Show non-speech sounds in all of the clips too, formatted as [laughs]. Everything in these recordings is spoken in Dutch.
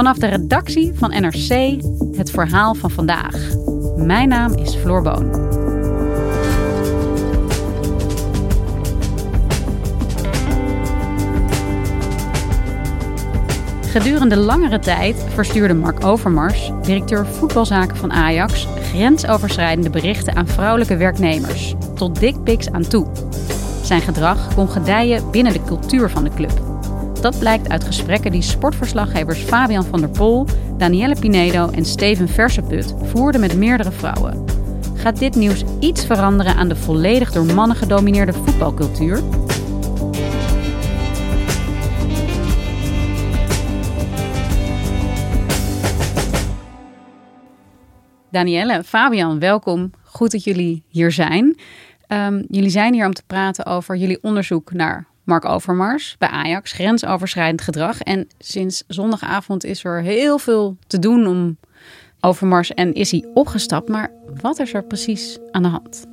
Vanaf de redactie van NRC het verhaal van vandaag. Mijn naam is Floor Boon. Gedurende langere tijd verstuurde Mark Overmars, directeur voetbalzaken van Ajax, grensoverschrijdende berichten aan vrouwelijke werknemers, tot dickpics aan toe. Zijn gedrag kon gedijen binnen de cultuur van de club. Dat blijkt uit gesprekken die sportverslaggevers Fabian van der Pol, Danielle Pinedo en Steven Verseput voerden met meerdere vrouwen. Gaat dit nieuws iets veranderen aan de volledig door mannen gedomineerde voetbalcultuur? Danielle, Fabian, welkom. Goed dat jullie hier zijn. Um, jullie zijn hier om te praten over jullie onderzoek naar Mark Overmars bij Ajax, grensoverschrijdend gedrag. En sinds zondagavond is er heel veel te doen om Overmars en is hij opgestapt. Maar wat is er precies aan de hand?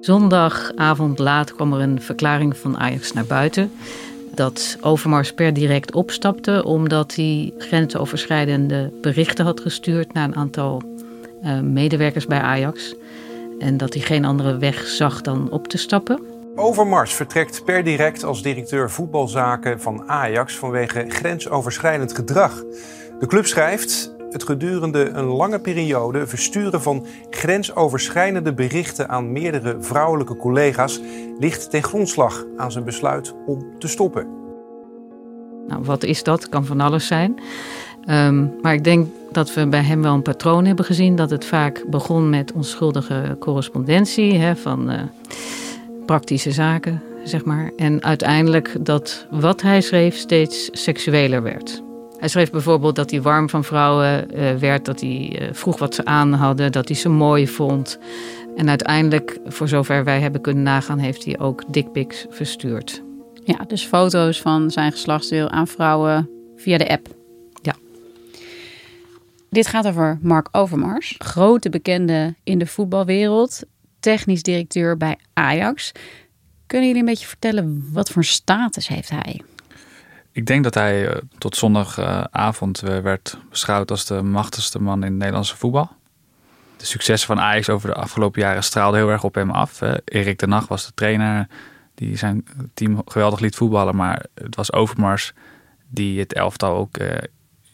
Zondagavond laat kwam er een verklaring van Ajax naar buiten. Dat Overmars per direct opstapte omdat hij grensoverschrijdende berichten had gestuurd naar een aantal uh, medewerkers bij Ajax. En dat hij geen andere weg zag dan op te stappen. Overmars vertrekt per direct als directeur voetbalzaken van Ajax vanwege grensoverschrijdend gedrag. De club schrijft het gedurende een lange periode versturen van grensoverschrijdende berichten aan meerdere vrouwelijke collega's ligt ten grondslag aan zijn besluit om te stoppen. Nou, wat is dat? Kan van alles zijn. Um, maar ik denk dat we bij hem wel een patroon hebben gezien. Dat het vaak begon met onschuldige correspondentie hè, van uh, praktische zaken, zeg maar. En uiteindelijk dat wat hij schreef steeds seksueler werd. Hij schreef bijvoorbeeld dat hij warm van vrouwen uh, werd, dat hij uh, vroeg wat ze aan hadden, dat hij ze mooi vond. En uiteindelijk, voor zover wij hebben kunnen nagaan, heeft hij ook dickpics verstuurd. Ja, dus foto's van zijn geslachtsdeel aan vrouwen via de app. Ja. Dit gaat over Mark Overmars, grote bekende in de voetbalwereld, technisch directeur bij Ajax. Kunnen jullie een beetje vertellen wat voor status heeft hij? Ik denk dat hij uh, tot zondagavond uh, werd beschouwd als de machtigste man in het Nederlandse voetbal. De successen van Ajax over de afgelopen jaren straalden heel erg op hem af. Erik de Nacht was de trainer die zijn team geweldig liet voetballen. Maar het was Overmars die het elftal ook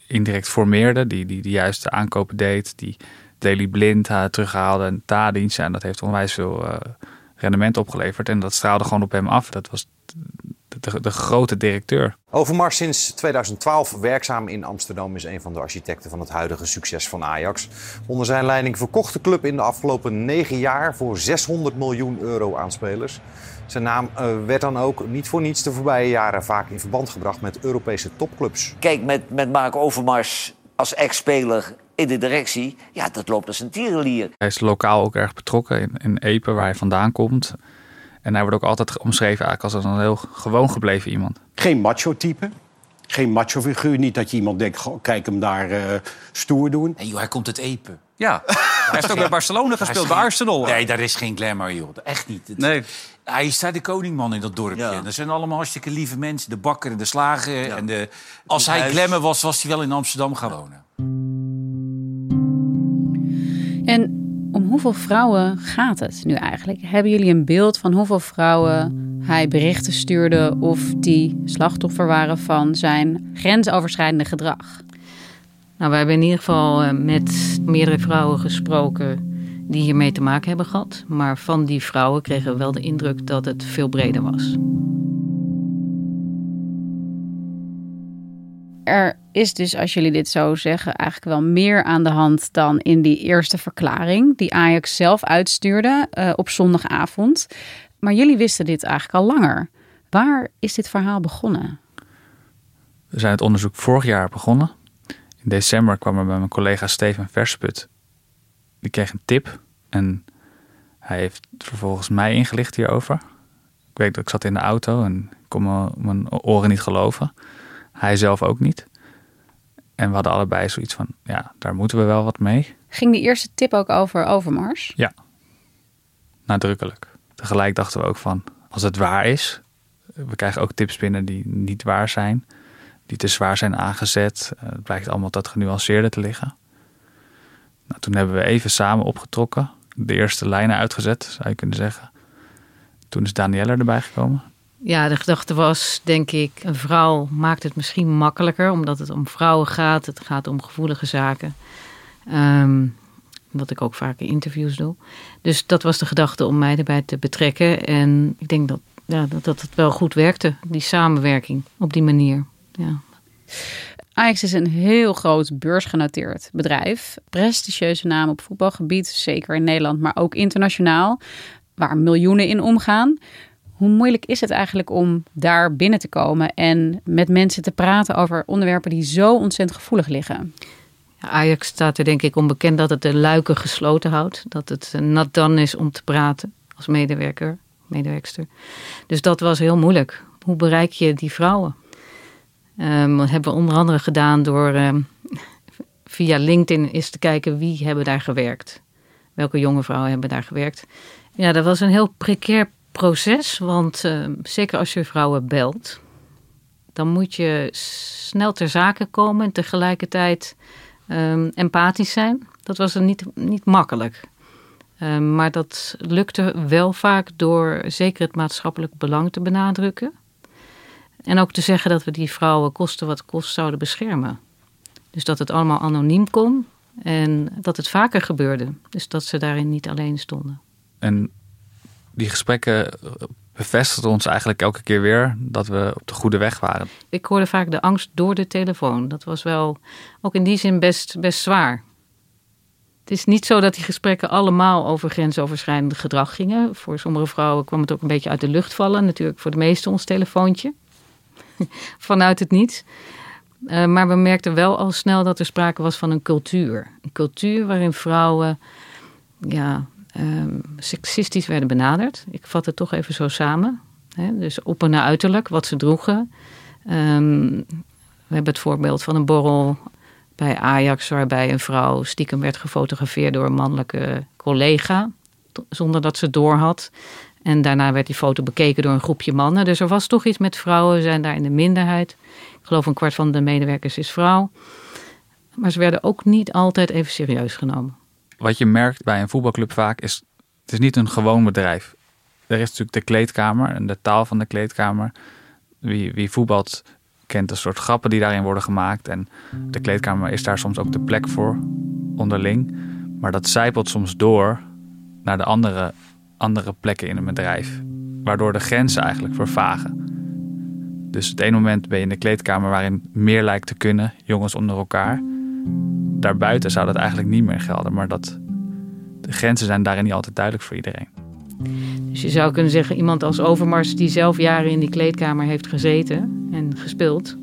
indirect formeerde. Die, die de juiste aankopen deed. Die Daily Blind terughaalde en Tadic. En dat heeft onwijs veel rendement opgeleverd. En dat straalde gewoon op hem af. Dat was de, de, grote directeur. Overmars sinds 2012 werkzaam in Amsterdam is een van de architecten van het huidige succes van Ajax. Onder zijn leiding verkocht de club in de afgelopen negen jaar voor 600 miljoen euro aan spelers. Zijn naam uh, werd dan ook niet voor niets de voorbije jaren vaak in verband gebracht met Europese topclubs. Kijk, met, met Mark Overmars als ex-speler in de directie, ja, dat loopt als een tierenlier. Hij is lokaal ook erg betrokken in, in Epe, waar hij vandaan komt. En hij wordt ook altijd omschreven eigenlijk als een heel gewoon gebleven iemand. Geen macho-type. Geen macho-figuur. Niet dat je iemand denkt, goh, kijk hem daar uh, stoer doen. Nee, joh, hij komt het Epe. Ja, [laughs] hij heeft ook bij Barcelona gespeeld, bij Arsenal. Nee, daar is geen glamour, joh. Echt niet. Het, nee. Hij is daar de koningman in dat dorpje. Ja. Dat zijn allemaal hartstikke lieve mensen. De bakker en de slager. Ja. En de... Als hij glamour was, was hij wel in Amsterdam gaan wonen. En om hoeveel vrouwen gaat het nu eigenlijk? Hebben jullie een beeld van hoeveel vrouwen hij berichten stuurde of die slachtoffer waren van zijn grensoverschrijdende gedrag? Nou, we hebben in ieder geval met meerdere vrouwen gesproken die hiermee te maken hebben gehad. Maar van die vrouwen kregen we wel de indruk dat het veel breder was. Er is dus, als jullie dit zo zeggen, eigenlijk wel meer aan de hand dan in die eerste verklaring die Ajax zelf uitstuurde uh, op zondagavond. Maar jullie wisten dit eigenlijk al langer. Waar is dit verhaal begonnen? We zijn het onderzoek vorig jaar begonnen. In december kwam er bij mijn collega Steven Versput. Die kreeg een tip en hij heeft vervolgens mij ingelicht hierover. Ik weet dat ik zat in de auto en kon mijn oren niet geloven. Hij zelf ook niet. En we hadden allebei zoiets van, ja, daar moeten we wel wat mee. Ging die eerste tip ook over Overmars? Ja, nadrukkelijk. Tegelijk dachten we ook van, als het waar is, we krijgen ook tips binnen die niet waar zijn, die te zwaar zijn aangezet. Eh, het blijkt allemaal wat genuanceerder te liggen. Nou, toen hebben we even samen opgetrokken, de eerste lijnen uitgezet, zou je kunnen zeggen. Toen is Danielle erbij gekomen. Ja, de gedachte was, denk ik, een vrouw maakt het misschien makkelijker, omdat het om vrouwen gaat. Het gaat om gevoelige zaken. Um, wat ik ook vaak in interviews doe. Dus dat was de gedachte om mij erbij te betrekken. En ik denk dat, ja, dat, dat het wel goed werkte, die samenwerking op die manier. Ja. Ajax is een heel groot beursgenoteerd bedrijf. Prestigieuze naam op voetbalgebied, zeker in Nederland, maar ook internationaal, waar miljoenen in omgaan. Hoe moeilijk is het eigenlijk om daar binnen te komen en met mensen te praten over onderwerpen die zo ontzettend gevoelig liggen? Ajax staat er denk ik onbekend dat het de luiken gesloten houdt. Dat het nat dan is om te praten als medewerker, medewerkster. Dus dat was heel moeilijk. Hoe bereik je die vrouwen? Um, dat hebben we onder andere gedaan door um, via LinkedIn eens te kijken wie hebben daar gewerkt. Welke jonge vrouwen hebben daar gewerkt. Ja, dat was een heel precair proces. Want uh, zeker als je vrouwen belt, dan moet je snel ter zake komen en tegelijkertijd um, empathisch zijn. Dat was er niet, niet makkelijk. Um, maar dat lukte wel vaak door zeker het maatschappelijk belang te benadrukken. En ook te zeggen dat we die vrouwen kosten wat kost zouden beschermen. Dus dat het allemaal anoniem kon en dat het vaker gebeurde. Dus dat ze daarin niet alleen stonden. En die gesprekken bevestigden ons eigenlijk elke keer weer dat we op de goede weg waren. Ik hoorde vaak de angst door de telefoon. Dat was wel ook in die zin best, best zwaar. Het is niet zo dat die gesprekken allemaal over grensoverschrijdend gedrag gingen. Voor sommige vrouwen kwam het ook een beetje uit de lucht vallen. Natuurlijk voor de meesten ons telefoontje. [laughs] Vanuit het niets. Uh, maar we merkten wel al snel dat er sprake was van een cultuur. Een cultuur waarin vrouwen ja, um, seksistisch werden benaderd. Ik vat het toch even zo samen. Dus op en naar uiterlijk, wat ze droegen. Um, we hebben het voorbeeld van een borrel bij Ajax, waarbij een vrouw stiekem werd gefotografeerd door een mannelijke collega, zonder dat ze door had. En daarna werd die foto bekeken door een groepje mannen. Dus er was toch iets met vrouwen, zijn daar in de minderheid. Ik geloof een kwart van de medewerkers is vrouw. Maar ze werden ook niet altijd even serieus genomen wat je merkt bij een voetbalclub vaak is, het is niet een gewoon bedrijf. Er is natuurlijk de kleedkamer en de taal van de kleedkamer. Wie, wie voetbalt kent een soort grappen die daarin worden gemaakt. En de kleedkamer is daar soms ook de plek voor, onderling. Maar dat zijpelt soms door naar de andere, andere plekken in een bedrijf. Waardoor de grenzen eigenlijk vervagen. Dus het ene moment ben je in de kleedkamer waarin meer lijkt te kunnen, jongens onder elkaar daarbuiten zou dat eigenlijk niet meer gelden. Maar dat, de grenzen zijn daarin niet altijd duidelijk voor iedereen. Dus je zou kunnen zeggen, iemand als Overmars die zelf jaren in die kleedkamer heeft gezeten en gespeeld,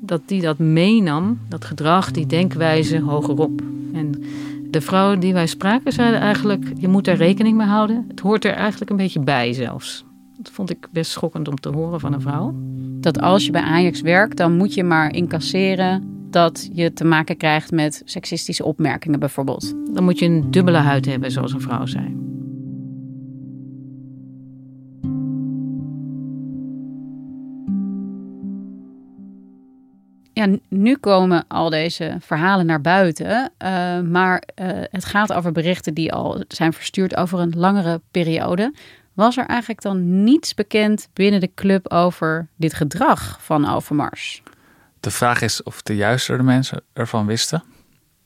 dat die dat meenam, dat gedrag, die denkwijze hogerop. En de vrouwen die wij spraken zeiden eigenlijk, je moet daar rekening mee houden. Het hoort er eigenlijk een beetje bij zelfs. Dat vond ik best schokkend om te horen van een vrouw. Dat als je bij Ajax werkt, dan moet je maar incasseren dat je te maken krijgt met seksistische opmerkingen bijvoorbeeld. Dan moet je een dubbele huid hebben, zoals een vrouw zei. Ja, nu komen al deze verhalen naar buiten, uh, maar uh, het gaat over berichten die al zijn verstuurd over een langere periode. Was er eigenlijk dan niets bekend binnen de club over dit gedrag van Overmars? De vraag is of de juiste mensen ervan wisten.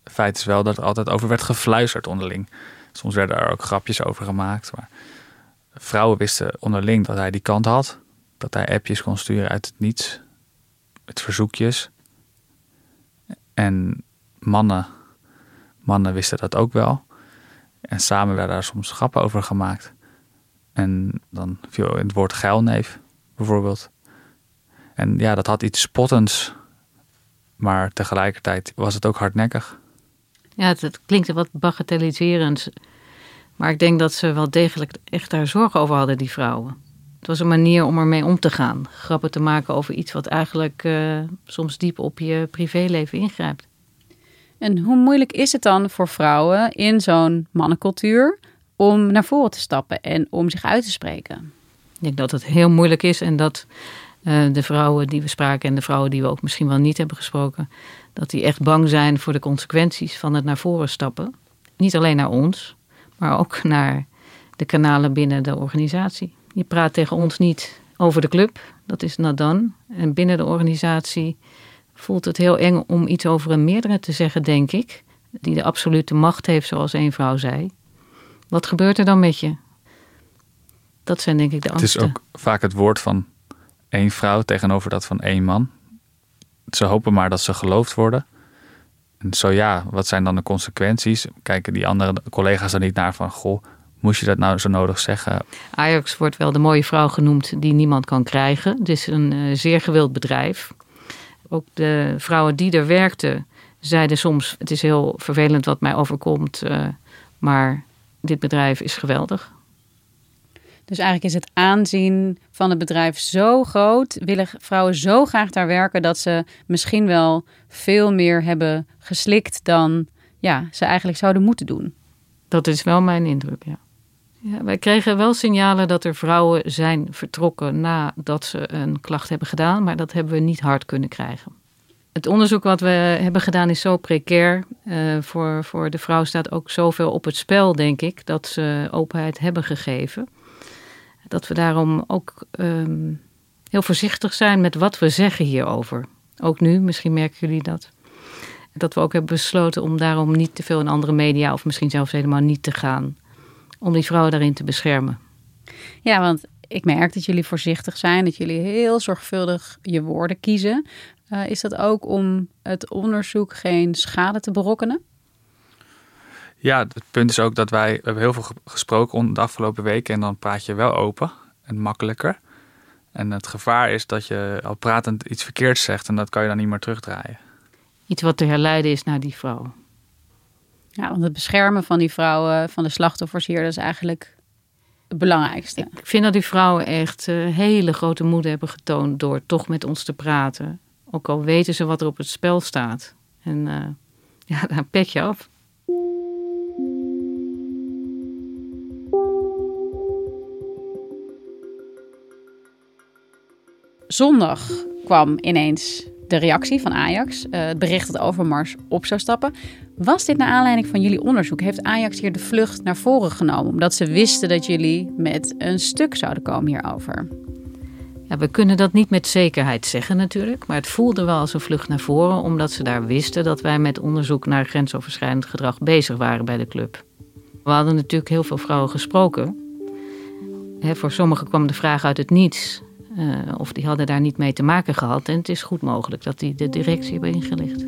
feit is wel dat er altijd over werd gefluisterd onderling. Soms werden er ook grapjes over gemaakt. Maar vrouwen wisten onderling dat hij die kant had. Dat hij appjes kon sturen uit het niets. Met verzoekjes. En mannen, mannen wisten dat ook wel. En samen werden daar soms grappen over gemaakt. En dan viel het woord geilneef bijvoorbeeld. En ja, dat had iets spottends. Maar tegelijkertijd was het ook hardnekkig. Ja, het, het klinkt wat bagatelliserend. Maar ik denk dat ze wel degelijk echt daar zorgen over hadden, die vrouwen. Het was een manier om ermee om te gaan. Grappen te maken over iets wat eigenlijk uh, soms diep op je privéleven ingrijpt. En hoe moeilijk is het dan voor vrouwen in zo'n mannencultuur om naar voren te stappen en om zich uit te spreken? Ik denk dat het heel moeilijk is en dat de vrouwen die we spraken en de vrouwen die we ook misschien wel niet hebben gesproken, dat die echt bang zijn voor de consequenties van het naar voren stappen. Niet alleen naar ons, maar ook [laughs] naar de kanalen binnen de organisatie. Je praat tegen ons niet over de club, dat is Nadan. En binnen de organisatie voelt het heel eng om iets over een meerdere te zeggen, denk ik. Die de absolute macht heeft, zoals een vrouw zei. Wat gebeurt er dan met je? Dat zijn denk ik de angsten. Het is ook vaak het woord van één vrouw tegenover dat van één man. Ze hopen maar dat ze geloofd worden. En zo ja, wat zijn dan de consequenties? Kijken die andere collega's er niet naar van... goh, moest je dat nou zo nodig zeggen? Ajax wordt wel de mooie vrouw genoemd die niemand kan krijgen. Het is een uh, zeer gewild bedrijf. Ook de vrouwen die er werkten zeiden soms... het is heel vervelend wat mij overkomt, uh, maar dit bedrijf is geweldig. Dus eigenlijk is het aanzien van het bedrijf zo groot, willen vrouwen zo graag daar werken dat ze misschien wel veel meer hebben geslikt dan ja, ze eigenlijk zouden moeten doen. Dat is wel mijn indruk, ja. ja. Wij kregen wel signalen dat er vrouwen zijn vertrokken nadat ze een klacht hebben gedaan, maar dat hebben we niet hard kunnen krijgen. Het onderzoek wat we hebben gedaan is zo precair. Uh, voor, voor de vrouw staat ook zoveel op het spel, denk ik, dat ze openheid hebben gegeven. Dat we daarom ook um, heel voorzichtig zijn met wat we zeggen hierover. Ook nu, misschien merken jullie dat. Dat we ook hebben besloten om daarom niet te veel in andere media, of misschien zelfs helemaal niet te gaan. Om die vrouwen daarin te beschermen. Ja, want ik merk dat jullie voorzichtig zijn, dat jullie heel zorgvuldig je woorden kiezen. Uh, is dat ook om het onderzoek geen schade te berokkenen? Ja, het punt is ook dat wij we hebben heel veel gesproken de afgelopen weken en dan praat je wel open en makkelijker. En het gevaar is dat je al pratend iets verkeerds zegt en dat kan je dan niet meer terugdraaien. Iets wat te herleiden is naar die vrouw. Ja, want het beschermen van die vrouwen, van de slachtoffers hier, dat is eigenlijk het belangrijkste. Ik vind dat die vrouwen echt uh, hele grote moed hebben getoond door toch met ons te praten. Ook al weten ze wat er op het spel staat. En uh, ja, daar pet je af. Zondag kwam ineens de reactie van Ajax, uh, het bericht dat Overmars op zou stappen. Was dit naar aanleiding van jullie onderzoek? Heeft Ajax hier de vlucht naar voren genomen omdat ze wisten dat jullie met een stuk zouden komen hierover? Ja, we kunnen dat niet met zekerheid zeggen natuurlijk, maar het voelde wel als een vlucht naar voren omdat ze daar wisten dat wij met onderzoek naar grensoverschrijdend gedrag bezig waren bij de club. We hadden natuurlijk heel veel vrouwen gesproken. voor sommigen kwam de vraag uit het niets. Uh, of die hadden daar niet mee te maken gehad. En het is goed mogelijk dat die de directie hebben ingelicht.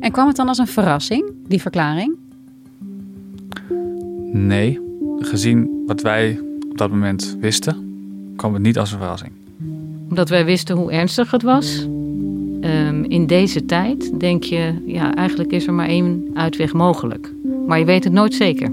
En kwam het dan als een verrassing, die verklaring? Nee, gezien wat wij op dat moment wisten, kwam het niet als een verrassing. Omdat wij wisten hoe ernstig het was. Um, in deze tijd denk je, ja, eigenlijk is er maar één uitweg mogelijk. Maar je weet het nooit zeker.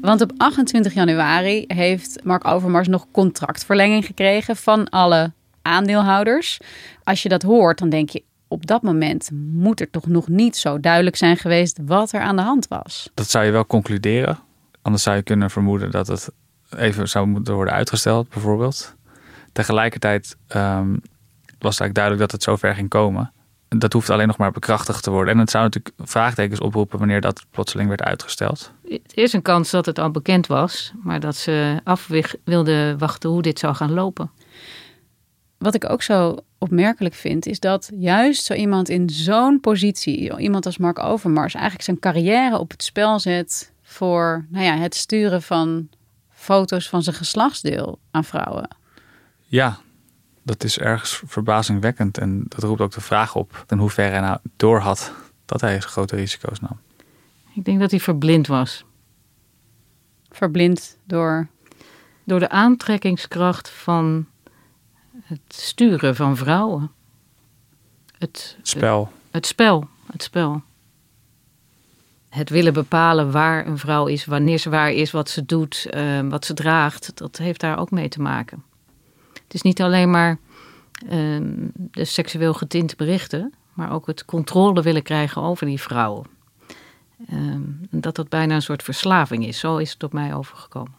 Want op 28 januari heeft Mark Overmars nog contractverlenging gekregen van alle aandeelhouders. Als je dat hoort, dan denk je op dat moment moet er toch nog niet zo duidelijk zijn geweest wat er aan de hand was. Dat zou je wel concluderen. Anders zou je kunnen vermoeden dat het even zou moeten worden uitgesteld, bijvoorbeeld. Tegelijkertijd um, was het eigenlijk duidelijk dat het zover ging komen dat hoeft alleen nog maar bekrachtigd te worden. En het zou natuurlijk vraagtekens oproepen wanneer dat plotseling werd uitgesteld. Het is een kans dat het al bekend was, maar dat ze af wilden wachten hoe dit zou gaan lopen. wat ik ook zo opmerkelijk vind, is dat juist zo iemand in zo'n positie, iemand als Mark Overmars, eigenlijk zijn carrière op het spel zet voor nou ja, het sturen van foto's van zijn geslachtsdeel aan vrouwen. Ja, dat is ergens verbazingwekkend. En dat roept ook de vraag op in hoeverre hij nou door had dat hij grote risico's nam. Ik denk dat hij verblind was. Verblind door? Door de aantrekkingskracht van het sturen van vrouwen. Het spel. Het, het spel. Het spel. Het willen bepalen waar een vrouw is, wanneer ze waar is, wat ze doet, uh, wat ze draagt, dat heeft daar ook mee te maken. Het is niet alleen maar uh, de seksueel getinte berichten, maar ook het controle willen krijgen over die vrouwen. Uh, dat dat bijna een soort verslaving is. Zo is het op mij overgekomen.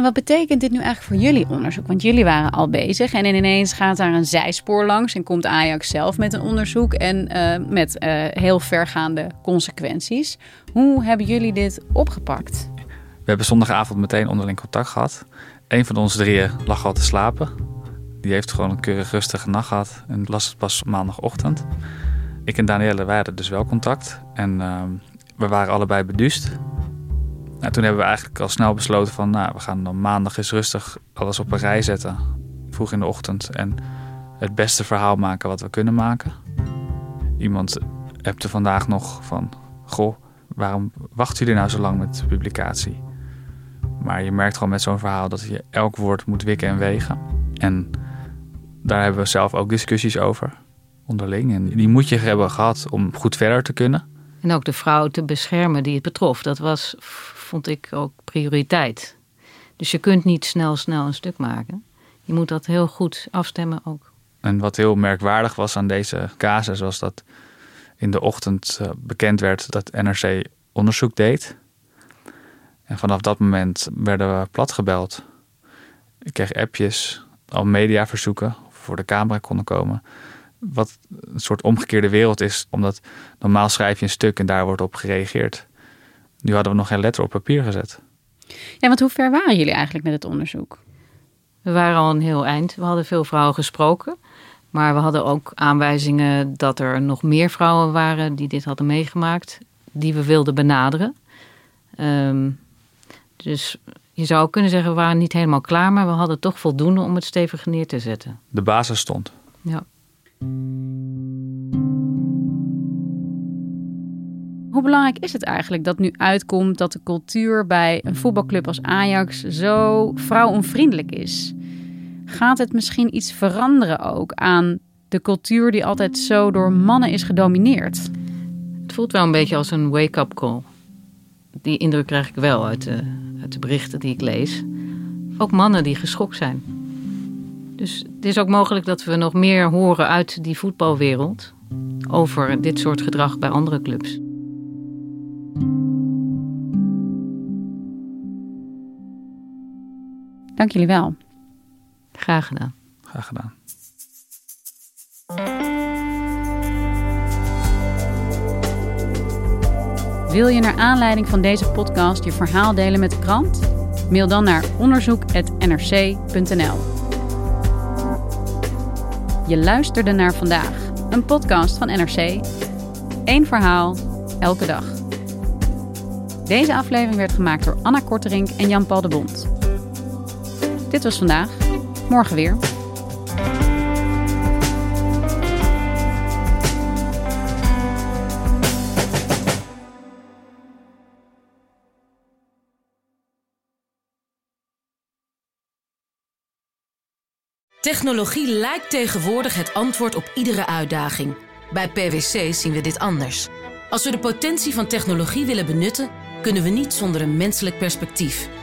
En wat betekent dit nu eigenlijk voor jullie onderzoek? Want jullie waren al bezig en ineens gaat daar een zijspoor langs en komt Ajax zelf met een onderzoek en uh, met uh, heel vergaande consequenties. Hoe hebben jullie dit opgepakt? We hebben zondagavond meteen onderling contact gehad. Een van ons drieën lag al te slapen. Die heeft gewoon een keurig rustige nacht gehad en las het pas maandagochtend. Ik en Danielle waren dus wel contact en uh, we waren allebei beduust. Nou, toen hebben we eigenlijk al snel besloten van, nou, we gaan dan maandag eens rustig alles op een rij zetten. Vroeg in de ochtend. En het beste verhaal maken wat we kunnen maken. Iemand appte vandaag nog van, goh, waarom wachten jullie nou zo lang met de publicatie? Maar je merkt gewoon met zo'n verhaal dat je elk woord moet wikken en wegen. En daar hebben we zelf ook discussies over, onderling. En die moet je hebben gehad om goed verder te kunnen. En ook de vrouw te beschermen die het betrof. Dat was vond ik ook prioriteit. Dus je kunt niet snel, snel een stuk maken. Je moet dat heel goed afstemmen ook. En wat heel merkwaardig was aan deze casus was dat in de ochtend eh, bekend werd dat NRC onderzoek deed. En vanaf dat moment werden we platgebeld. Ik kreeg appjes, al mediaverzoeken voor de camera konden komen. Wat een soort omgekeerde wereld is, omdat normaal schrijf je een stuk en daar wordt op gereageerd. Nu hadden we nog geen letter op papier gezet. Ja, want hoe ver waren jullie eigenlijk met het onderzoek? We waren al een heel eind. We hadden veel vrouwen gesproken. Maar we hadden ook aanwijzingen dat er nog meer vrouwen waren die dit hadden meegemaakt. Die we wilden benaderen. Um, dus je zou kunnen zeggen, we waren niet helemaal klaar. Maar we hadden toch voldoende om het stevig neer te zetten. De basis stond. Ja. Hoe belangrijk is het eigenlijk dat nu uitkomt dat de cultuur bij een voetbalclub als Ajax zo vrouwonvriendelijk is? Gaat het misschien iets veranderen ook aan de cultuur die altijd zo door mannen is gedomineerd? Het voelt wel een beetje als een wake-up call. Die indruk krijg ik wel uit de, uit de berichten die ik lees. Ook mannen die geschokt zijn. Dus het is ook mogelijk dat we nog meer horen uit die voetbalwereld over dit soort gedrag bij andere clubs. Dank jullie wel. Graag gedaan. Graag gedaan. Wil je naar aanleiding van deze podcast je verhaal delen met de krant? Mail dan naar onderzoek.nrc.nl. Je luisterde naar vandaag, een podcast van NRC. Eén verhaal, elke dag. Deze aflevering werd gemaakt door Anna Korterink en Jan-Paul de Bond. Dit was vandaag. Morgen weer. Technologie lijkt tegenwoordig het antwoord op iedere uitdaging. Bij PwC zien we dit anders. Als we de potentie van technologie willen benutten, kunnen we niet zonder een menselijk perspectief.